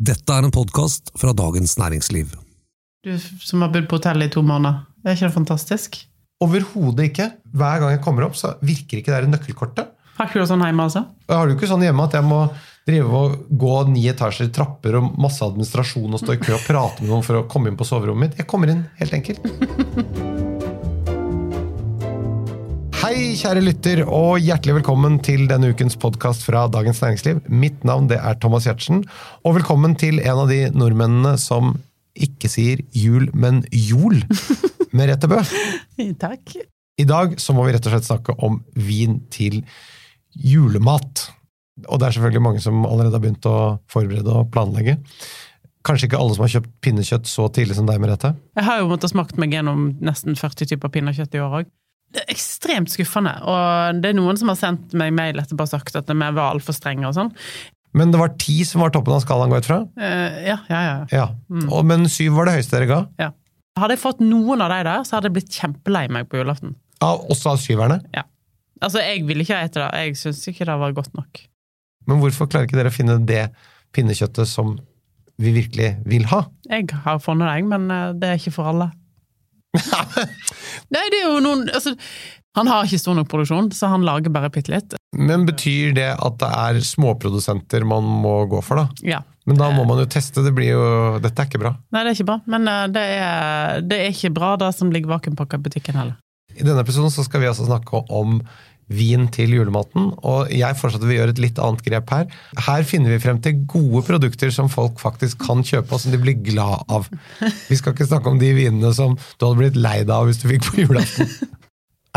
Dette er en podkast fra Dagens Næringsliv. Du som har bodd på hotell i to måneder. Er ikke det fantastisk? Overhodet ikke. Hver gang jeg kommer opp, så virker ikke det her nøkkelkortet. Har ikke du det sånn hjemme, altså? Jeg har det jo ikke sånn hjemme at jeg må drive og gå ni etasjer i trapper og masse administrasjon og stå i kø og prate med noen for å komme inn på soverommet mitt. Jeg kommer inn helt enkelt. Hei, kjære lytter, og hjertelig velkommen til denne ukens podkast fra Dagens Næringsliv. Mitt navn det er Thomas Giertsen, og velkommen til en av de nordmennene som ikke sier jul, men jol, Merete Bø. Takk. I dag så må vi rett og slett snakke om vin til julemat. Og det er selvfølgelig mange som allerede har begynt å forberede og planlegge. Kanskje ikke alle som har kjøpt pinnekjøtt så tidlig som deg, Merete? Jeg har jo måttet smakt meg gjennom nesten 40 typer pinnekjøtt i år òg. Det er ekstremt skuffende, og det er noen som har sendt meg mail etterpå og sagt at vi var altfor strenge og sånn. Men det var ti som var toppen av skalaen, går jeg ut fra? Uh, ja, ja, ja. Ja. Og, men syv var det høyeste dere ga? ja. Hadde jeg fått noen av de der, så hadde jeg blitt kjempelei meg på julaften. Av, også av syverne? Ja. Altså, jeg ville ikke ete det. Jeg syns ikke det var godt nok. Men hvorfor klarer ikke dere å finne det pinnekjøttet som vi virkelig vil ha? Jeg har funnet det, men eh, det er ikke for alle. Nei, det er jo noen altså, Han har ikke stor nok produksjon, så han lager bare bitte litt. Men betyr det at det er småprodusenter man må gå for, da? Ja. Men da må man jo teste. Det blir jo Dette er ikke bra. Nei, det er ikke bra. Men eh, det er, det er ikke bra, det som ligger vakuumpakka i butikken heller. I denne episoden så skal vi altså snakke om vin til julematen, og jeg fortsatt at vi gjør et litt annet grep her. Her finner vi frem til gode produkter som folk faktisk kan kjøpe, og som de blir glad av. Vi skal ikke snakke om de vinene som du hadde blitt lei deg av hvis du fikk på julaften.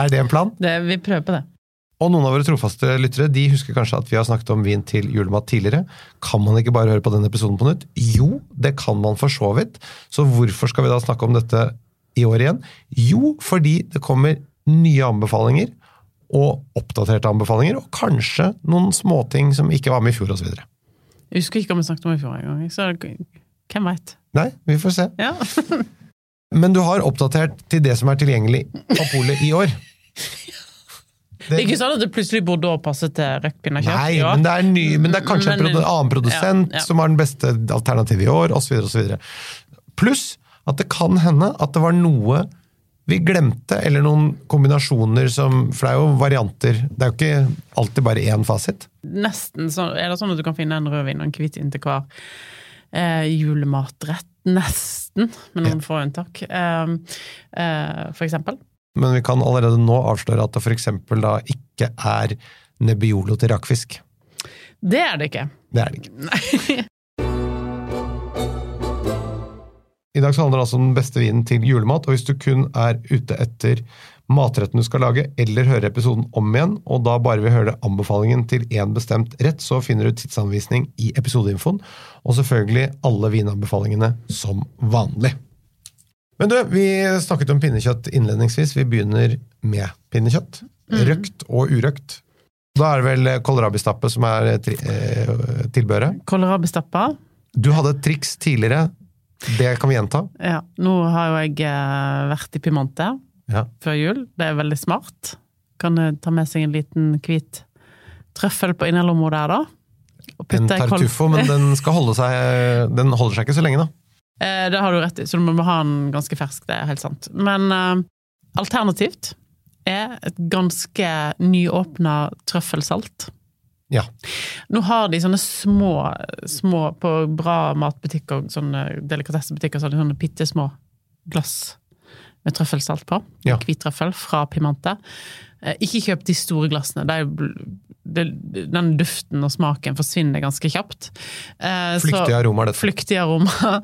Er det en plan? Det, vi prøver på det. Og noen av våre trofaste lyttere de husker kanskje at vi har snakket om vin til julemat tidligere. Kan man ikke bare høre på den episoden på nytt? Jo, det kan man for så vidt. Så hvorfor skal vi da snakke om dette i år igjen? Jo, fordi det kommer nye anbefalinger og oppdaterte anbefalinger, og kanskje noen småting som ikke var med i fjor osv. Jeg husker ikke om vi snakket om det i fjor engang. Så hvem veit? Nei, vi får se. Ja. Men du har oppdatert til det som er tilgjengelig på polet i år. Det er ikke sånn at det plutselig burde å passe til røkt pinnekjøtt Nei, år. men det er, ny, men det er kanskje en produ annen produsent Ja, ja. som har den beste alternativet i år, osv. Pluss at det kan hende at det var noe vi glemte, eller noen kombinasjoner som For det er jo varianter. Det er jo ikke alltid bare én fasit. Nesten så er det sånn at du kan finne en rødvin og en hvitvin til hver eh, julematrett. Nesten, med noen få unntak. Eh, eh, for eksempel. Men vi kan allerede nå avsløre at det f.eks. da ikke er Nebbiolo til rakfisk. Det er det ikke. Det er det ikke. I dag så handler det altså om den beste vinen til julemat, og hvis du kun er ute etter matretten du skal lage, eller høre episoden om igjen, og da bare vil høre anbefalingen til én bestemt rett, så finner du tidsanvisning i episodeinfoen, og selvfølgelig alle vinanbefalingene som vanlig. Men du, vi snakket om pinnekjøtt innledningsvis. Vi begynner med pinnekjøtt. Røkt og urøkt. Da er det vel kålrabistappe som er eh, tilbehøret. Kålrabistappe. Du hadde et triks tidligere. Det kan vi gjenta. Ja, nå har jo jeg eh, vært i Piemonte Ja. før jul. Det er veldig smart. Kan ta med seg en liten hvit trøffel på innerlomma der, da. En tartuffo, men den skal holde seg Den holder seg ikke så lenge, da. Eh, Det har du rett i, så du må ha den ganske fersk, det er helt sant. Men eh, alternativt er et ganske nyåpna trøffelsalt. Ja. Nå har de sånne små, små på bra matbutikker, sånne delikatessebutikker, så har de sånne bitte små glass med trøffelsalt på. Ja. Hvit trøffel fra Piemonte. Eh, Ikke kjøp de store glassene. De, den duften og smaken forsvinner ganske kjapt. Eh, Flyktige aromaer, dette. flyktig aroma.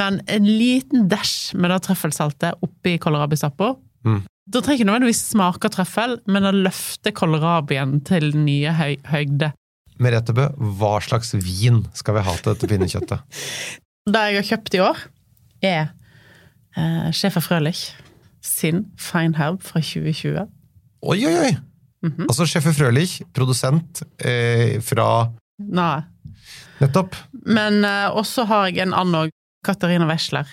Men en liten dæsj med det trøffelsaltet oppi kålrabistappa. Mm. Da trenger ikke nødvendigvis smake trøffel, men det løfter kålrabien til nye høy høyde. Merete Bø, hva slags vin skal vi ha til dette pinnekjøttet? Det jeg har kjøpt i år, er eh, Schäfer Frølich sin Feinherb fra 2020. Oi, oi, oi! Mhm. Altså Schäfer Frølich, produsent eh, fra Nei. Nettopp. Men eh, også har jeg en annen òg, Katarina Wesler.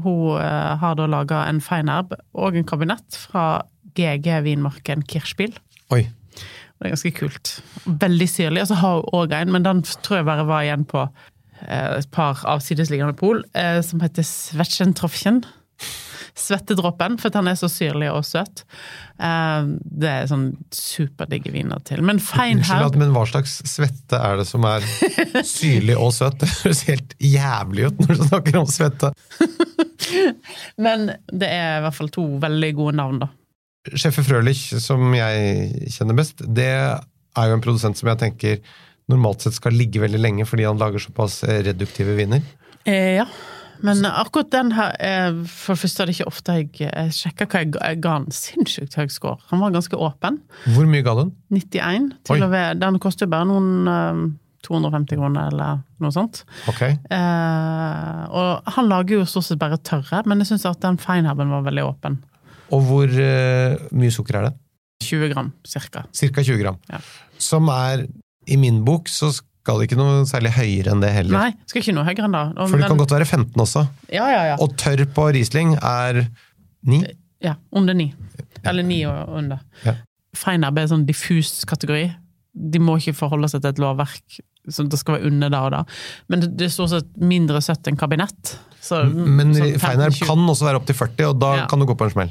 Hun eh, har da laga en Feinherb og en kabinett fra GG-vinmarken Kirchspiel. Oi. Det er ganske kult. Veldig syrlig. Og så har hun òg en, men den tror jeg bare var igjen på eh, et par avsidesliggende pol eh, som heter Svetschentropfen. Svettedråpen, for den er så syrlig og søt. Eh, det er sånn superdigge viner til. Men Unnskyld, Feinherb at- men hva slags svette er det som er syrlig og søt? Det høres helt jævlig ut når du snakker om svette. Men det er i hvert fall to veldig gode navn, da. Schäfer Frølich, som jeg kjenner best, det er jo en produsent som jeg tenker normalt sett skal ligge veldig lenge, fordi han lager såpass reduktive viner. Eh, ja. Men akkurat den her eh, For det første er det ikke ofte jeg, jeg sjekker hva jeg, jeg ga han sinnssykt høy score. Han var ganske åpen. Hvor mye ga den? 91 til Oi. og ved. Den koster jo bare noen eh, 250 kroner eller noe sånt. Ok. Eh, og han lager jo stort sett bare tørre, men jeg syns at den feinherben var veldig åpen. Og hvor eh, mye sukker er det? 20 gram cirka. Cirka 20 gram. Ja. Som er, i min bok, så skal det ikke noe særlig høyere enn det heller. Nei, skal ikke noe høyere enn det. For det men- kan godt være 15 også. Ja, ja, ja. Og tørr på Riesling er 9. Ja, under 9. Eller 9 og under. Ja. Feinab er en sånn diffus kategori. De må ikke forholde seg til et lovverk som det skal være under da og da. Men det det er stort sett mindre søtt enn kabinett. Så, Men sånn 15, Feinherb 20. kan også være opptil 40, og da Ja. kan du gå på en smell.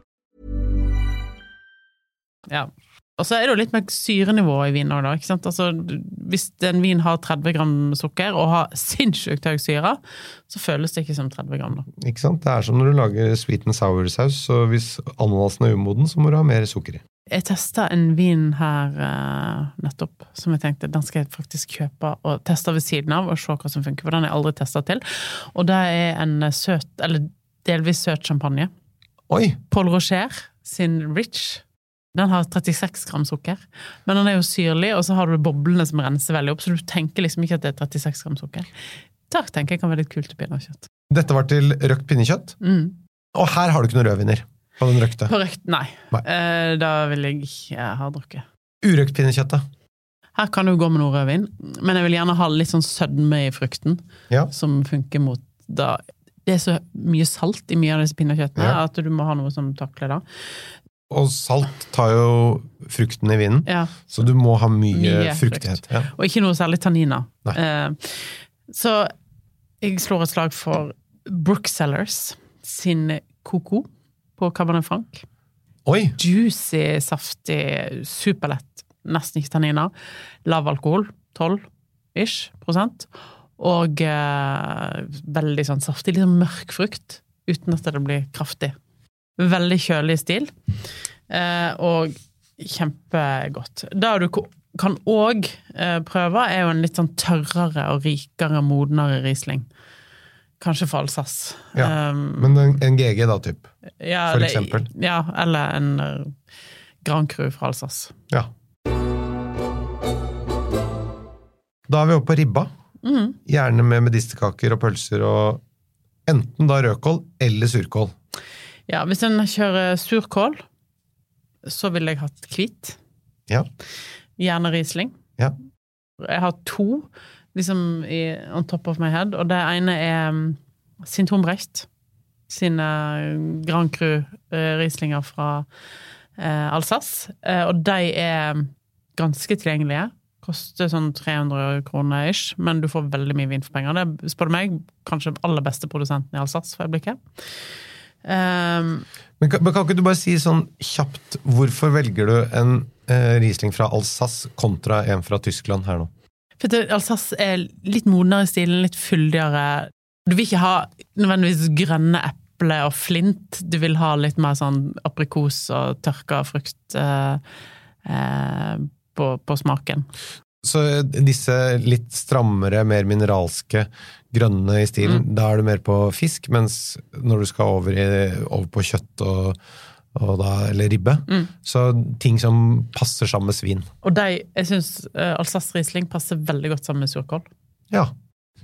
Ja. Og så er det jo litt med syrenivå i vin òg, da. Ikke sant? Altså, hvis en vin har 30 gram sukker og har sinnssykt høy syre, så føles det ikke som 30 gram, da. Ikke sant? Det er som når du lager sweet and sour-saus, så hvis ananasen er umoden, så må du ha mer sukker i. Jeg testa en vin her uh, nettopp, som jeg tenkte den skal jeg faktisk kjøpe og teste ved siden av, og se hva som funker, for den har jeg aldri testa til. Og det er en søt, eller delvis søt champagne. Oi! Paul Rocher sin Rich. Den har 36 gram sukker, men den er jo syrlig, og så har du boblene som renser veldig opp, så du tenker liksom ikke at det er 36 gram sukker. Takk tenker jeg kan være litt kult til pinnekjøtt. Dette var til røkt pinnekjøtt, Mm. og her har du ikke noen rødviner på den røkte. På røkt, nei. Nei. Eh, da vil jeg ikke ha drukket. Urøkt pinnekjøtt, da? Her kan du gå med noe rødvin, men jeg vil gjerne ha litt sånn sødme i frukten, Ja. som funker mot da Det er så mye salt i mye av disse pinnekjøttene Ja. at du må ha noe som takler det. Og salt tar jo frukten i vinen, Ja. så du må ha mye, Mye fruktighet. Ja. Og ikke noe særlig tanniner. Eh, så jeg slår et slag for Brooksellers sin Coco på Cabernet Franc. Oi! Juicy, saftig, superlett. Nesten ikke tanniner. Lav alkohol. 12-ish prosent. Og eh, veldig sånn saftig, litt sånn mørk frukt, uten at det blir kraftig. Veldig kjølig stil, eh, og kjempegodt. Det du kan òg eh, prøve, er jo en litt sånn tørrere og rikere, modnere Riesling. Kanskje for Alsace. Ja, Um, Men en, en GG, da, typ. ja, for det, eksempel. Ja, eller en uh, Grand Cru fra Alsace. Ja. Da er vi oppe på ribba. Mm. Gjerne med medisterkaker og pølser og enten da rødkål eller surkål. Ja, hvis en kjører surkål, så ville jeg hatt hvit. Ja. Gjerne Riesling. Ja. Jeg har to liksom i, on top of my head, og det ene er um, Brecht sine Grand Cru eh, fra eh, Alsace. Eh, og de er ganske tilgjengelige. Koster sånn 300 kroner ish, men du får veldig mye vin for penger. Det er, spør du meg, kanskje den aller beste produsenten i Alsace for øyeblikket. Um, Men kan, men kan ikke du bare si sånn kjapt hvorfor velger du en eh, Riesling fra Alsace kontra en fra Tyskland her nå? For det, Alsace er litt modnere i stilen, litt fyldigere. Du vil ikke ha nødvendigvis grønne eple og flint, du vil ha litt mer sånn aprikos og tørka frukt eh, eh, på, på smaken. Så eh, disse litt strammere, mer mineralske, grønne i stilen, Mm. da er du mer på fisk, mens når du skal over, i, over på kjøtt og og da, eller ribbe. Mm. Så ting som passer sammen med svin. Og de, jeg syns uh, Alsace Riesling passer veldig godt sammen med surkål. Ja.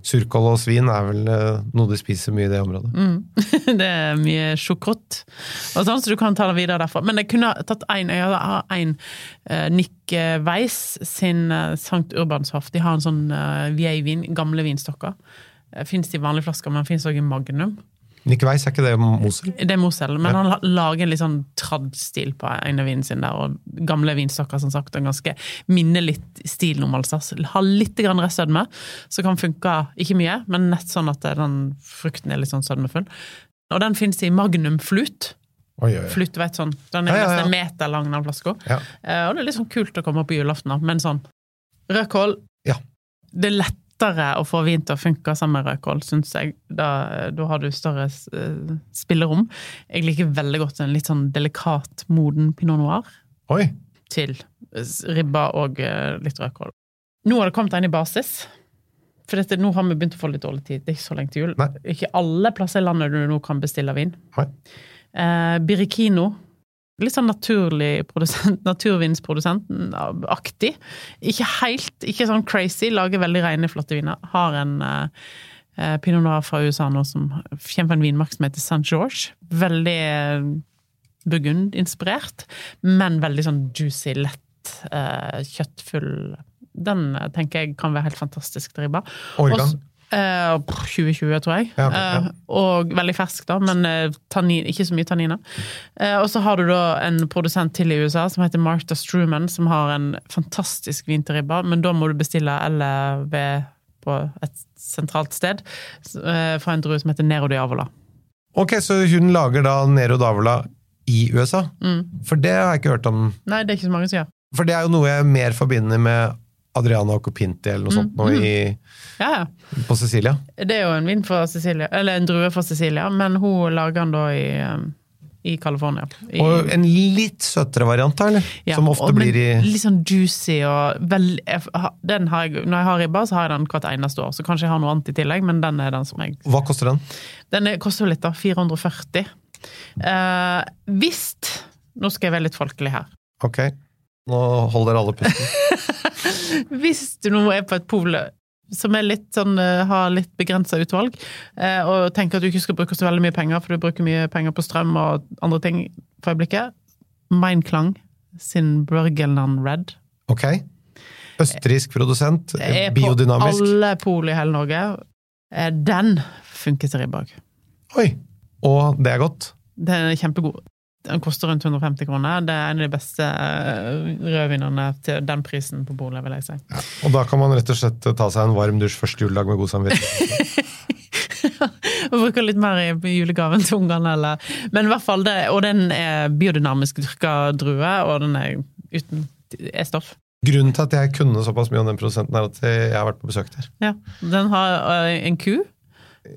Surkål og svin er vel eh, noe de spiser mye i det området. Mm. det er mye sjokrott og sånn, så du kan ta det videre derfra. Men jeg kunne tatt én har en uh, Nick Weiss sin uh, Sankt Urbanshoff. De har en sånn uh, vin, gamle vinstokker. Fins i vanlige flasker, men fins òg i Magnum. Nick Weiss, er ikke det Mosel? Det er Mosel, men Ja. han lager en litt sånn tradd-stil på en av vinen sin der, og gamle vinstokker, som sagt, og ganske minner litt stilen om Alsace. Har litt grann restsødme, så kan funke, ikke mye, men nett sånn at den frukten er litt sånn sødmefull. Og den finnes i Magnum Flut. Oi, oi. Flut, vet sånn. Den er Ja, nesten en meter lang, den flaska. Ja. Eh, og det er litt sånn kult å komme på julaften, men sånn Rødkål Ja. Det er lettere å få vin til å funke sammen med rødkål, syns jeg. Da, da har du større eh, spillerom. Jeg liker veldig godt en litt sånn delikat, moden pinot noir Oi. til ribba og eh, litt rødkål. Nå har det kommet en i basis. For dette, nå har vi begynt å få litt dårlig tid. Det er ikke så lenge til jul. Nei. Ikke alle plasser i landet du nå kan bestille vin. Nei. Eh, Birikino. Litt sånn naturlig produsent, naturvinsprodusent-aktig. Ikke helt, ikke sånn crazy. Lager veldig rene, flotte viner. Har en eh, eh, pinot noir fra USA nå som kommer fra en vinmark som heter St. George. Veldig eh, Burgund-inspirert, men veldig sånn juicy, lett, eh, kjøttfull. Den eh, tenker jeg kan være helt fantastisk til ribba. Årgang? Også- Eh, 2020, tror jeg. Ja, okay, ja. Eh, og veldig fersk, da, men eh, tannin, ikke så mye tanniner. Eh, og så har du da en produsent til i USA som heter Martha Struman, som har en fantastisk vin til ribba, men da må du bestille LV på et sentralt sted, eh, fra en drue som heter Nero Diavola. Ok, så hun lager da Nero Davola i USA? Mm. For det har jeg ikke hørt om. Nei, det er ikke så mange som gjør. For det er jo noe jeg mer forbinder med Adriana Copinti eller noe sånt nå i, Ja, ja. på Sicilia. Det er jo en vin fra Sicilia, eller en drue fra Sicilia, men hun lager den da i, eh, i California. I, Og en litt søtere variant, eller? Ja, Som ofte blir i Litt sånn juicy og vel, den har jeg, Når jeg har ribba, så har jeg den hvert eneste år. Så kanskje jeg har noe annet i tillegg, men den er den som jeg Hva koster den? Den er, koster jo litt, da. 440. Eh, hvis Nå skal jeg være litt folkelig her. Ok, nå holder dere alle pusten. Hvis du nå er på et pol som litt sånn, eh, har litt begrensa utvalg, eh, og tenker at du ikke skal bruke så veldig mye penger, for du bruker mye penger på strøm og andre ting for øyeblikket, Meinklang sin Burgenland Red Ok. Østerriksk produsent, er på alle pol i hele Norge. Eh, Den funker til ribbak. Oi! Og det er godt. Den er kjempegod. Den koster rundt 150 kroner. Det er en av de beste rødvinerne til den prisen på bolig, vil jeg si. Og da kan man rett og slett ta seg en varm dusj første juledag med god samvittighet. Og bruker litt mer i julegaven til ungene, eller Men i hvert fall det, og den er biodynamisk dyrka drue, og den er uten E-stoff. Grunnen til at jeg kunne såpass mye om den produsenten, er at jeg har vært på besøk der. Ja. Den har eh, en ku,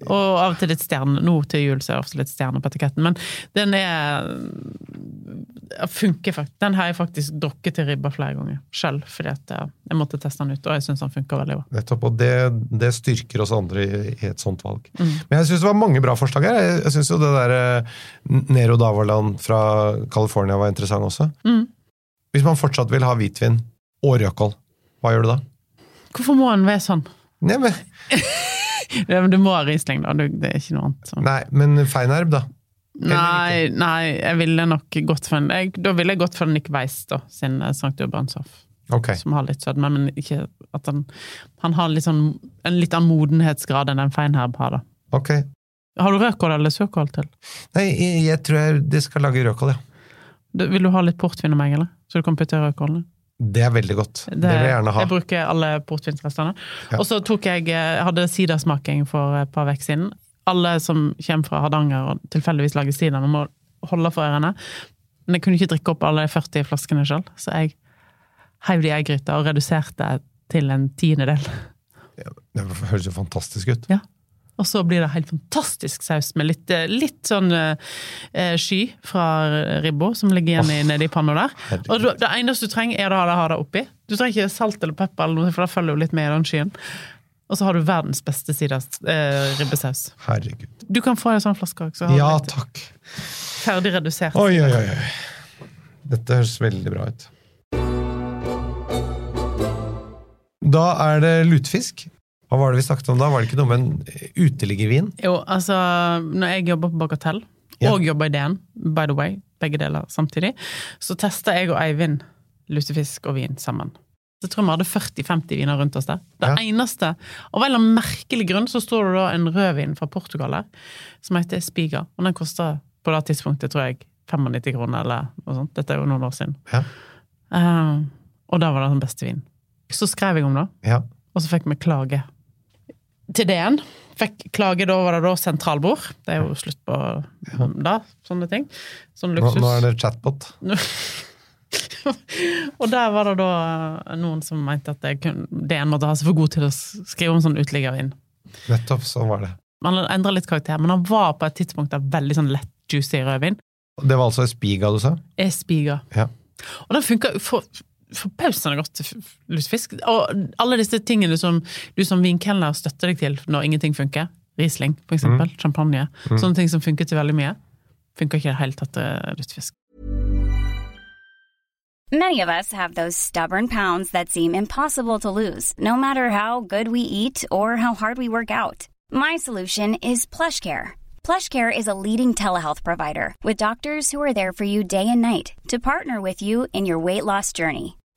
og av og til litt stjerne. Nå til jul så er det ofte litt stjerne på etiketten, men den er funker faktisk. Den har jeg faktisk drukket til ribba flere ganger selv, fordi at jeg måtte teste den ut, og jeg syns den funker veldig bra. Nettopp, og det, det styrker oss andre i, i et sånt valg. Mm. Men jeg syns det var mange bra forslag her. Jeg, jeg syns jo det der eh, Nero Davaland fra California var interessant også. Mm. Hvis man fortsatt vil ha hvitvin og rødkål, hva gjør du da? Hvorfor må den være sånn? Nei, men, Ja, men du må ha Riesling, da. Det er ikke noe annet. sånn. nei, men feinherb, da? Nei, nei, jeg ville nok gått for en jeg, Da ville jeg gått for Nick Weiss, da, sin eh, Sankt Urbanshoff. Okay. Som har litt sødme, men ikke at han Han har litt sånn, en litt annen modenhetsgrad enn en feinherb har, da. ok. Har du rødkål eller surkål til? Nei, jeg, jeg tror jeg de skal lage rødkål, ja. Du- Vil du ha litt portvin av meg, eller? Så du kan putte i rødkålen? Det er veldig godt. Det, vil jeg gjerne ha. Jeg bruker alle portvinsrestene. Ja. Og så tok jeg, eh, jeg hadde sidersmaking for et par uker siden. Alle som kommer fra Hardanger og tilfeldigvis lager sider, må holde for ørene. Men jeg kunne ikke drikke opp alle de 40 flaskene sjøl, så jeg heiv det i ei gryte og reduserte til en tiendedel. Det høres jo fantastisk ut. Og så blir det helt fantastisk saus med litt, eh, litt sånn eh, sky fra ribba som ligger igjen oh, nedi panna der. herregud. Og du- det eneste du trenger, er å ha det oppi. Du trenger ikke salt eller pepper, eller noe, for det følger jo litt med i den skyen. Og så har du verdens beste sidas eh, ribbesaus. Herregud. Du kan få en sånn flaske òg. Ja, takk. Ferdig redusert. Oi, oi. oi. Dette høres veldig bra ut. Da er det lutefisk. Hva var det vi snakket om da? Var det ikke noe med en uteliggervin? Jo, altså, når jeg jobber på Bagatell, Ja. og jobber i DN, by the way, begge deler samtidig, så testa jeg og Eivind lutefisk og vin sammen. Så jeg tror vi hadde 40-50 viner rundt oss der. Det Ja. eneste Av en eller annen merkelig grunn så står det da en rødvin fra Portugal her, som heter Spiga. Og den kosta på det tidspunktet, tror jeg, 95 kroner eller noe sånt. Dette er jo noen år siden. Ja. Uh, og da var det den beste vinen. Så skrev jeg om det, Ja. og så fikk vi klage til DN. Fikk klage, da var det da sentralbord. Det er jo slutt på da, sånne ting. Sånn Nå, luksus. nå er det chatbot. og der var det da eh, noen som mente at kunne, DN måtte ha seg for god til å skrive om sånn uteliggervin. Nettopp, sånn var det. Hadde endra litt karakter, men han var på et tidspunkt der veldig sånn lett juicy rødvin. Det var altså Espiga du sa? Espiga. spiga. Ja. Og den funka forbausende godt lutefisk. Og alle disse tingene som du som vinkelner støtter deg til når ingenting funker. Riesling, for eksempel. Champagne. Sånne ting som funker til veldig mye. Funker ikke i det hele tatt til lutefisk. Many of us have those stubborn pounds that seem impossible to lose, no matter how good we eat or how hard we work out. My solution is PlushCare. PlushCare is a leading telehealth provider with doctors who are there for you day and night to partner with you in your weight loss journey.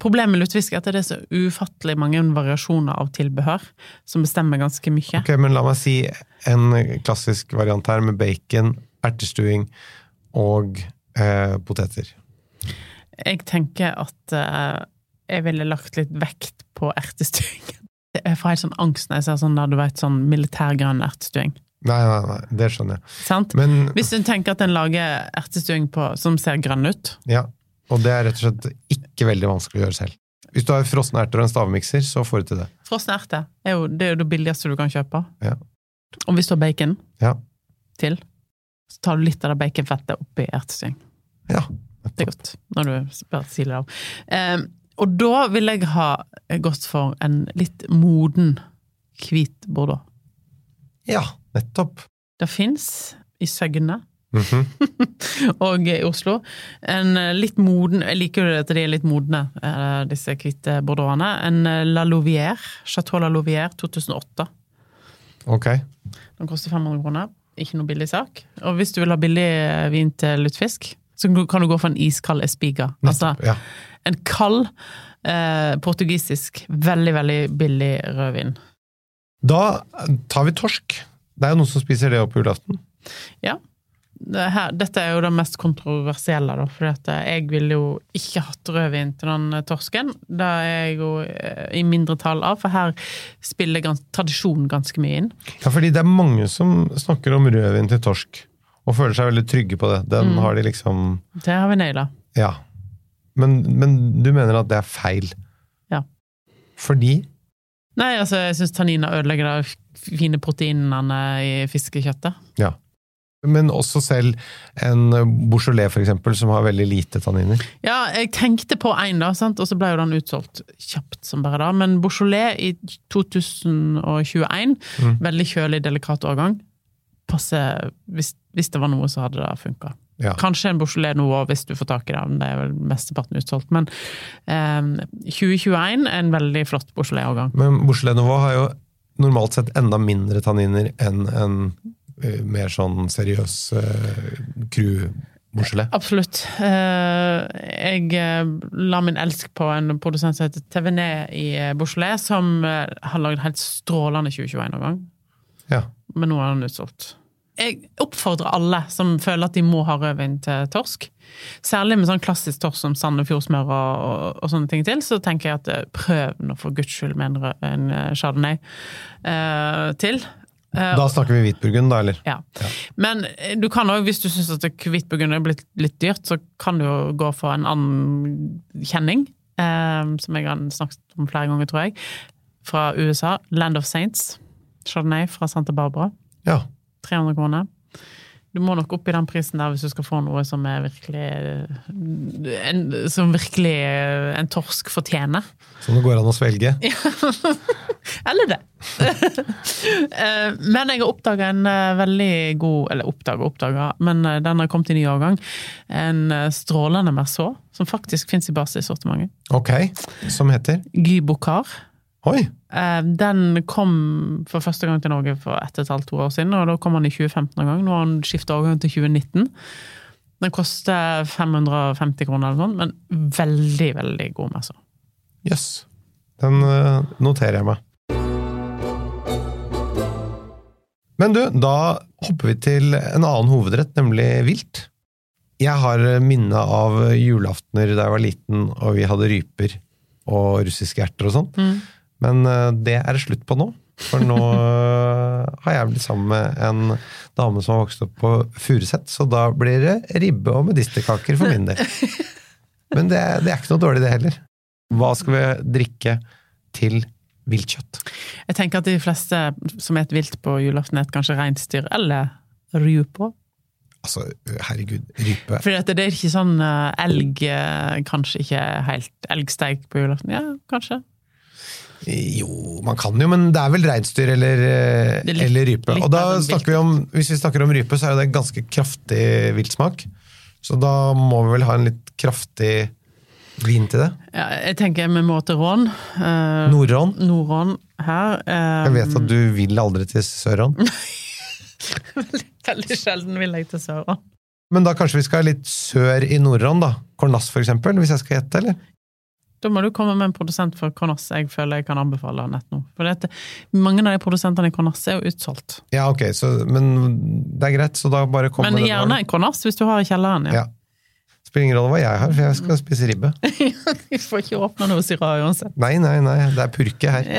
Problemet med lutefisk er at det er så ufattelig mange variasjoner av tilbehør som bestemmer ganske mye. Ok, men la meg si en klassisk variant her med bacon, ertestuing og eh, poteter. Jeg tenker at eh, jeg ville lagt litt vekt på ertestuing. Jeg får helt sånn angst når jeg ser sånn der, du vet, sånn militærgrønn ertestuing. Nei, nei, nei, det skjønner jeg. Sant? Men Hvis du tenker at en lager ertestuing på, som ser grønn ut, ja, og det er rett og slett ikke veldig vanskelig å gjøre selv. Hvis du har frosne erter og en stavmikser, så får du til det. frosne erter er jo det, er jo det billigste du kan kjøpe. Ja. Og hvis du har bacon Ja. til, så tar du litt av det baconfettet oppi ertestyng. Ja. Det er godt, når du bare siler det av. Eh, og da vil jeg ha gått for en litt moden hvit bordeaux. ja, nettopp. Det fins i Søgne Mhm. og i Oslo en eh, litt moden Jeg liker jo at de er litt modne, eh, disse hvite bordeauxene. En eh, La Louvière, Chateau La Louvière 2008. Ok. Den koster 500 kroner. Ikke noe billig sak. Og hvis du vil ha billig vin til lutefisk, så kan du gå for en iskald espiga. Altså ja. en kald eh, portugisisk, veldig, veldig billig rødvin. Da tar vi torsk. Det er jo noen som spiser det opp på julaften. Ja. Det her, dette er jo det mest kontroversielle, da, for jeg ville jo ikke hatt rødvin til den eh, torsken. Det er jeg jo eh, i mindretall av, for her spiller gans tradisjon ganske mye inn. Ja, fordi det er mange som snakker om rødvin til torsk, og føler seg veldig trygge på det. Den har de liksom Det har vi naila. Ja. Men, men du mener at det er feil? Ja. Fordi Nei, altså, jeg syns tanniner ødelegger de fine proteinene i fiskekjøttet. Ja. Men også selv en Beaujolais, for eksempel, som har veldig lite tanniner. Ja, jeg tenkte på én, da, sant? og så ble jo den utsolgt kjapt som bare da. Men Beaujolais i 2021, veldig kjølig, delikat årgang. Passe hvis, hvis det var noe, så hadde det funka. Ja. Kanskje en Beaujolais nå òg, hvis du får tak i det. Det er vel mesteparten utsolgt. Men eh, 2021 er en veldig flott Beaujolais-årgang. Men Beaujolais Nouveau har jo normalt sett enda mindre tanniner enn en mer sånn seriøs uh, crew? Beaujolais. Absolutt. Eh, jeg eh, la min elsk på en produsent som heter Tevené i eh, Beaujolais, som eh, har lagd helt strålende 2021-årgang. Ja. Men nå er den utsolgt. Jeg oppfordrer alle som føler at de må ha rødvin til torsk. Særlig med sånn klassisk torsk som Sandefjordsmør og, og, og sånne ting til, så tenker jeg at eh, prøv nå for guds skyld med en, en eh, chardonnay eh, til. Eh, Da snakker vi hvitburgund, da, eller? ja. Men eh, du kan også, hvis du syns at hvitburgund er blitt litt dyrt, så kan du jo gå for en annen kjenning, eh, som jeg har snakket om flere ganger, tror jeg, fra USA. Land of Saints. Chardonnay fra Santa Barbara. Ja. 300 kroner. Du må nok opp i den prisen der hvis du skal få noe som er virkelig en, Som virkelig en torsk fortjener. Som det går an å svelge. Eller det! Eh, men jeg har oppdaga en eh, veldig god Eller oppdaga oppdaga, men eh, den har kommet i ny årgang. En strålende Merceau, som faktisk fins i basissortimentet. Ok. Som heter Guy Bocard. Oi! Eh, Den kom for første gang til Norge for ett og et halvt år siden, og da kom han i 2015 en gang. Nå har han skifta overgang til 2019. Den koster 550 kroner eller noe sånt, men veldig, veldig god messe. Jøss. Den eh, noterer jeg meg. Men du, da hopper vi til en annen hovedrett, nemlig vilt. Jeg har minne av julaftener da jeg var liten, og vi hadde ryper og russiske erter og sånn. Men eh, det er det slutt på nå. For nå eh, har jeg blitt sammen med en dame som har vokst opp på Furuset, så da blir det ribbe og medisterkaker for min del. Men det, det er ikke noe dårlig, det heller. Hva skal vi drikke til viltkjøtt? Jeg tenker at de fleste som spiser vilt på julaften, spiser kanskje reinsdyr eller rype. Altså, herregud, rype For det er ikke sånn elg Kanskje ikke helt elgsteik på julaften. Ja, kanskje. Jo, man kan jo, men det er vel reinsdyr eller, litt- eller rype. Og da snakker vi om, hvis vi snakker om rype, så er det det ganske kraftig viltsmak. Så da må vi vel ha en litt kraftig vin til det. Ja, jeg tenker vi må til Rån. Eh, Nordrån. Nordrån her. Eh, Jeg vet at du vil aldri til Sørrån. Veldig sjelden vil jeg til Sørån. Men da kanskje vi skal litt sør i Nordrån, da? Kornass, for eksempel, hvis jeg skal gjette, eller? Da må du komme med en produsent for Kornas, jeg føler jeg kan anbefale nett nå. For dette, mange av de produsentene i Kornas er jo utsolgt. Ja, ok, så, men det er greit, så da bare kommer det Men gjerne en Cornas hvis du har i kjelleren. Ja. Ja. Spiller ingen rolle hva jeg har, for jeg skal spise ribbe. Vi får ikke åpne noe Syrah uansett. Nei, nei, nei, det er purke her.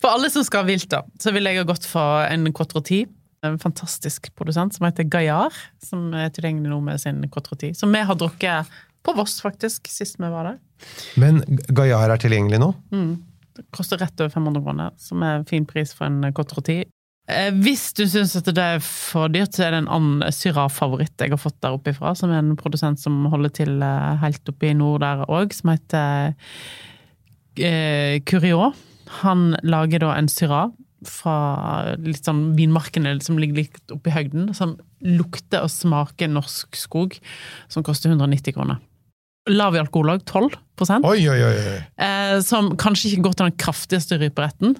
For alle som skal ha vilt, da, så vil jeg ha gått for en Cotroti. En fantastisk produsent som heter Gaillard, som er tilgjengelig nå med sin Cotroti. Som vi har drukket på Voss, faktisk, sist vi var der. Men Gaillard er tilgjengelig nå? Det koster rett over 500 kroner, som er en fin pris for en Cotroti. Eh, hvis du syns at det er for dyrt, så er det en annen Syrah-favoritt jeg har fått der oppe ifra, som er en produsent som holder til eh, helt oppe i nord der òg, som heter eh, Curio. Han lager da en Syrah fra litt sånn vinmarkene som ligger litt oppe i høgden, som lukter og smaker norsk skog, som koster 190 kroner. Lav i alkohol 12 Oi, oi, oi! eh, Som kanskje ikke går til den kraftigste ryperetten,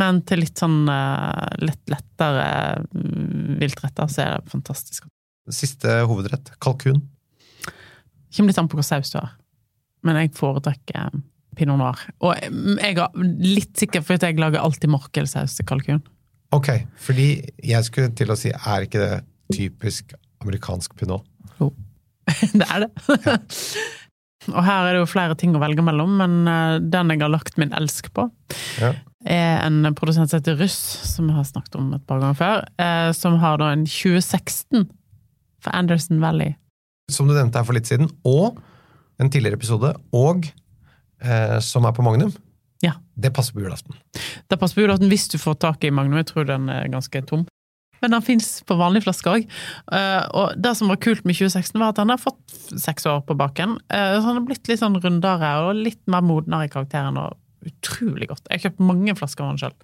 men til litt sånn eh, litt lettere mm, viltretter, så er det fantastisk. Siste hovedrett, kalkun. Kommer litt an på hva saus du har, men jeg foretrekker eh, pinot noir. Og mm, jeg er litt sikker, for jeg lager alltid morkelsaus til kalkun. Ok, fordi jeg skulle til å si, er ikke det typisk amerikansk pinot? Jo. det er det. Og her er det jo flere ting å velge mellom, men eh, den jeg har lagt min elsk på, Ja. er en produsent som heter Russ, som jeg har snakket om et par ganger før, eh, som har da en 2016 for Anderson Valley. Som du nevnte her for litt siden, og en tidligere episode, og eh, som er på Magnum. Ja. Det passer på julaften. Det passer på julaften hvis du får tak i Magnum, jeg tror den er ganske tom. Men den fins på vanlige flasker òg. Og det som var kult med 2016, var at han har fått seks år på baken. Eh, Så han har blitt litt sånn rundere og litt mer modnere i karakteren. og Utrolig godt. Jeg har kjøpt mange flasker av han sjøl.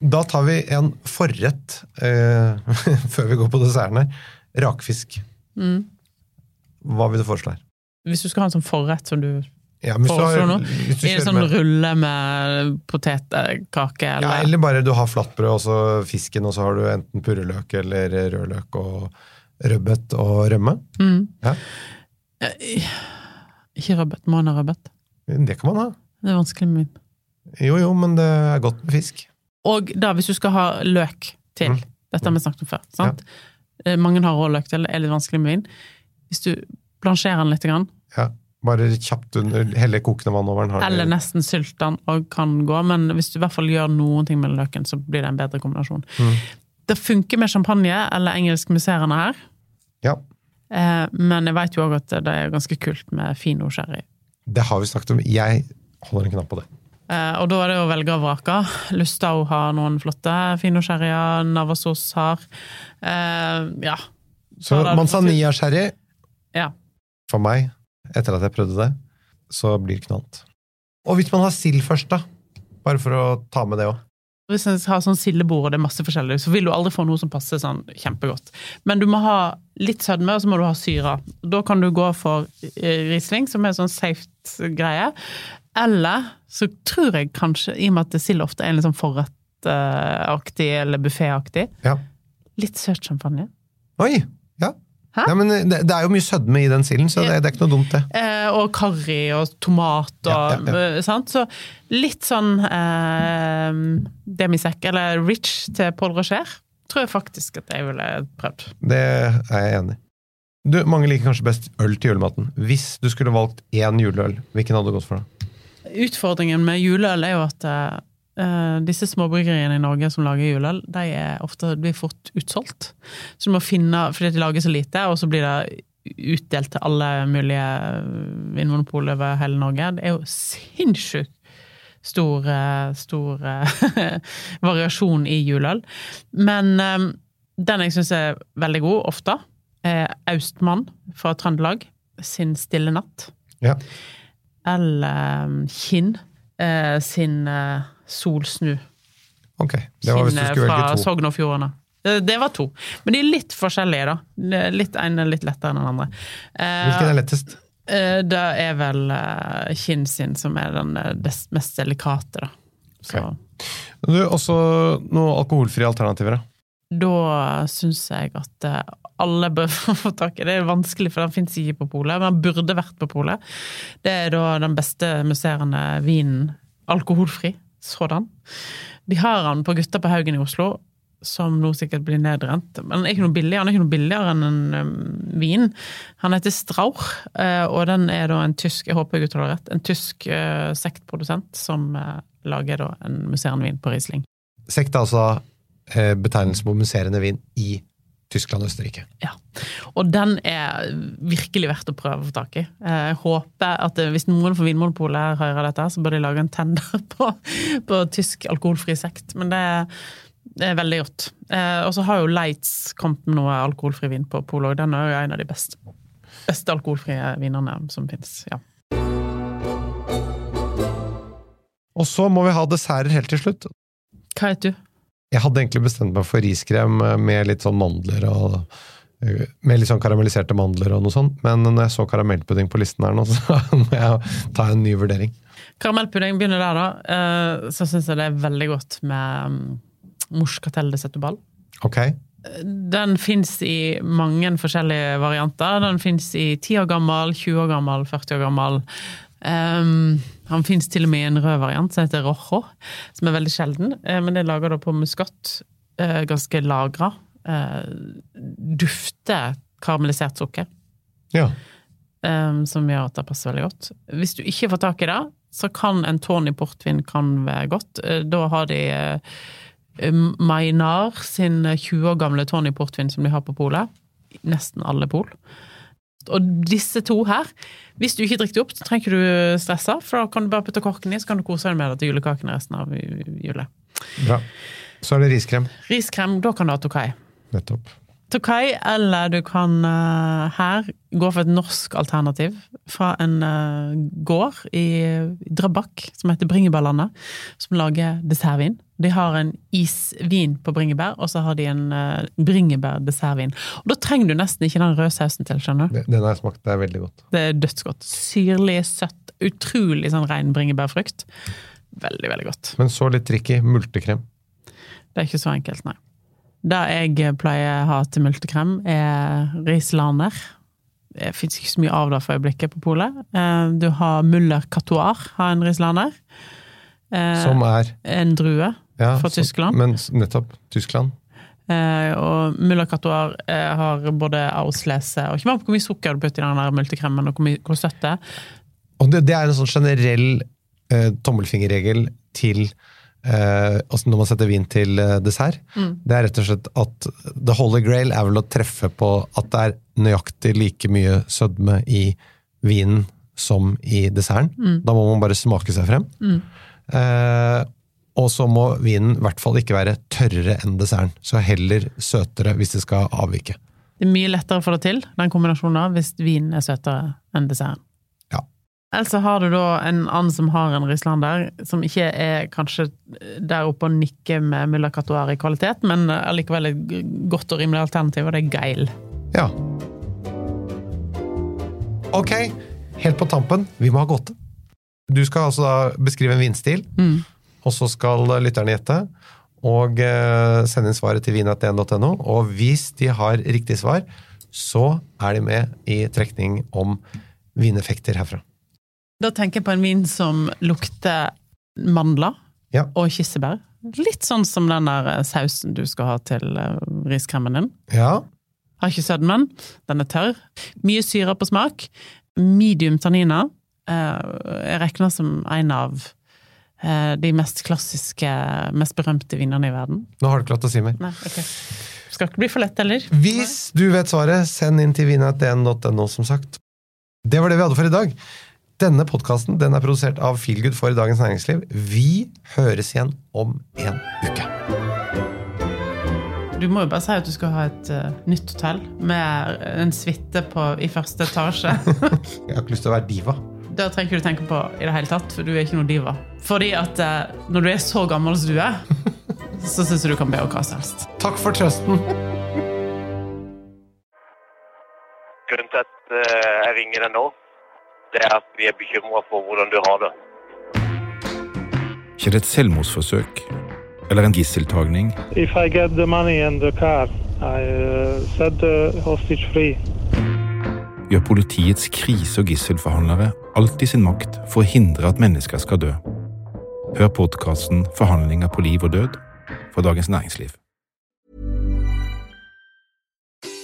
Da tar vi en forrett eh, før vi går på desserten her. Rakfisk. Mm. Hva vil du foreslå her? Hvis du skal ha en sånn forrett som du Ja, foreslår nå, i en sånn med- rulle med potetkake Ja, eller eller bare du har flatbrød og så fisken, og så har du enten purreløk eller rødløk og rødbet og rømme. mm. Ja. Eh, Ikke rødbet, må man ha rødbet. Det kan man ha. Det er vanskelig med min. Jo, jo, men det er godt med fisk. Og da, hvis du skal ha løk til Mm. Dette har vi snakket om før. sant? Ja. Mange har rå løk til, det er litt vanskelig med vin. Hvis du blansjerer den litt, grann, Ja, bare kjapt under, helle kokende vann over den. eller nesten sylt den, og kan gå, men hvis du i hvert fall gjør noen ting med løken, så blir det en bedre kombinasjon. Mm. Det funker med champagne eller engelsk musserende her, Ja, eh, men jeg vet jo òg at det er ganske kult med fino sherry. det har vi snakket om. Jeg holder en knapp på det. Eh, og da er det å velge og vrake. Lustau har noen flotte fino sherryer, Navasos har eh, Ja. Så så er manzanilla-sherry ja. for meg, etter at jeg prøvde det, så blir det knallt. Og hvis man har sild først, da? Bare for å ta med det òg. Hvis en har sånn sildebord og det er masse forskjellig, så vil du aldri få noe som passer sånn kjempegodt. Men du må ha litt sødme, og så må du ha syre. Da kan du gå for eh, Riesling, som er sånn safe greie. Eller så tror jeg kanskje, i og med at sild ofte er litt sånn forrettaktig eller bufféaktig, Ja. litt søt champagne. Oi! Ja. Hæ? Nei, men det, det er jo mye sødme i den silden, så det, det er ikke noe dumt, det. Eh, og karri og tomat og Ja, ja, ja. sant? Så litt sånn eh, demisekk, eller rich til Paul Rocher, tror jeg faktisk at jeg ville prøvd. Det er jeg enig i. Mange liker kanskje best øl til julematen. Hvis du skulle valgt én juleøl, hvilken hadde du gått for da? Utfordringen med juleøl er jo at eh, disse småbryggeriene i Norge som lager juleøl, de er ofte blir fort utsolgt. Så du må finne, fordi de lager så lite, og så blir det utdelt til alle mulige vinmonopol over hele Norge. Det er jo sinnssykt stor, eh, stor eh, variasjon i juleøl. Men eh, den jeg syns er veldig god, ofte, er Austmann fra Trøndelag sin Stille natt Ja. eller um, Kinn eh, sin eh, Solsnu. Ok, det var hvis du eh, skulle velge to. Sogn og Fjordane. Det, var to. Men de er litt forskjellige, da. Litt En er litt lettere enn den andre. Eh, Hvilken er lettest? eh, det er vel eh, Kinn sin som er den eh, mest delikate, da. Okay. Du, Også noen alkoholfrie alternativer, da? da syns jeg at eh, alle bør få tak i det. Det er vanskelig, for den fins ikke på polet, men den burde vært på polet. Det er da den beste musserende vinen, alkoholfri sådan. De har han på Gutta på Haugen i Oslo, som nå sikkert blir nedrent. Men han er ikke noe billig. Han er ikke noe billigere enn en um, vin. Han heter Strauch, uh, og den er da en tysk jeg håper jeg uttaler rett, en tysk uh, sektprodusent som uh, lager da en musserende vin på Riesling. Sekt er altså betegnelsen på musserende vin i Tyskland og Østerrike. Ja, og den er virkelig verdt å prøve å få tak i. Eh, Jeg håper at hvis noen fra Vinmonopolet hører dette, så bør de lage en tender på, på tysk alkoholfri sekt. Men det er, det er veldig godt. Eh, Og så har jo Leitz kommet med noe alkoholfri vin på polet, òg. den er jo en av de beste, beste alkoholfrie vinene som finnes. Ja. Og så må vi ha desserter helt til slutt. Hva heter du? Jeg hadde egentlig bestemt meg for riskrem med litt sånn mandler og eh, med litt sånn karamelliserte mandler og noe sånt, men når jeg så karamellpudding på listen her nå, så må jeg ta en ny vurdering. Karamellpudding begynner der, da. Eh, Så syns jeg det er veldig godt med morskatell morskatelle de setteball. Ok? Den fins i mange forskjellige varianter. Den fins i 10 år gammel, 20 år gammel, 40 år gammel. Um, han fins til og med i en rød variant som heter rojo, som er veldig sjelden. Uh, men det er laga på muskott. Uh, ganske lagra. Uh, dufter karamellisert sukker. Ja. um, som gjør at det passer veldig godt. Hvis du ikke får tak i det, så kan en Tony portvin kan være godt. Eh, Da har de eh, Maynard sin 20 år gamle Tony portvin som de har på polet. Nesten alle pol. Og disse to her, hvis du ikke drikker det opp, så trenger du stresse, for da kan du bare putte korken i, så kan du kose deg med det til julekakene resten av jule. Bra. Så er det riskrem. Riskrem, da kan du ha Tokai. Nettopp. Tokai, eller du kan uh, her gå for et norsk alternativ fra en uh, gård i Drabak som heter Bringebærlandet, som lager dessertvin. De har en isvin på bringebær, og så har de en uh, bringebærdessertvin. Og da trenger du nesten ikke den røde sausen til, skjønner du. Den har jeg smakt, det er veldig godt. Det er dødsgodt. Syrlig, søtt, utrolig sånn ren bringebærfrukt. Veldig, veldig godt. Men så litt tricky. Multekrem. Det er ikke så enkelt, nei. Det jeg pleier å ha til multekrem, er rislaner. Det fins ikke så mye av det for øyeblikket på polet. Eh, Du har Muller Catoir, har en Rieslander. Eh, Som er En drue ja, fra så- Tyskland. Men nettopp. Tyskland. Eh, og Muller Catoir eh, har både Auslese og Ikke bare hvor mye sukker du putter i den der multekremen, og hvor, mye, hvor søtt det er. Og det, det er en sånn generell eh, tommelfingerregel til eh, altså når man setter vin til dessert, dessert. Det er rett og slett at the holy grail er vel å treffe på at det er nøyaktig like mye sødme i vinen som i desserten. Da må man bare smake seg frem. Eh, og så må vinen i hvert fall ikke være tørrere enn desserten. Så heller søtere hvis det skal avvike. Det er mye lettere å få det til, den kombinasjonen, av hvis vinen er søtere enn desserten. Ja. Ellers så har du da en annen som har en Rislander, som ikke er kanskje der oppe og nikker med Mulla Katoar i kvalitet, men allikevel et godt og rimelig alternativ, og det er Geil. Ja. Ok, helt på tampen. Vi må ha gåte. Du skal altså da beskrive en vinstil, og så skal lytterne gjette. Og eh, sende inn svaret til vinat1.no. Og hvis de har riktig svar, så er de med i trekning om vineffekter herfra. Da tenker jeg på en vin som lukter mandler Ja. og kirsebær. Litt sånn som den der eh, sausen du skal ha til eh, riskremen din. Ja, Har ikke sødmen. Den er tørr. Mye syre på smak. Medium tanniner. Eh, Jeg regner som en av de mest klassiske, mest berømte vinnerne i verden. nå har du til å si mer. Nei, okay. Skal ikke bli for lett heller. Hvis du vet svaret, send inn til vinat1.no, som sagt. Det var det vi hadde for i dag. Denne podkasten den er produsert av Feelgood for Dagens Næringsliv. Vi høres igjen om en uke. Du må jo bare si at du skal ha et uh, nytt hotell med en suite på- i første etasje. Jeg har ikke lyst til å være diva. Det trenger ikke du tenke på i det hele tatt, for du er ikke noe diva. Fordi at uh, når du er så gammel som du er, så syns jeg du kan be om hva som helst. Takk for trøsten. Grunnen til at eh, jeg ringer deg nå, det er at vi er bekymra for hvordan du har det. Skjer det et selvmordsforsøk eller en gisseltagning? If I get the money and the car, I set the hostage free. Gjør politiets krise- og gisselforhandlere alt i sin makt for å hindre at mennesker skal dø? Hør podkasten 'Forhandlinger på liv og død' fra Dagens Næringsliv.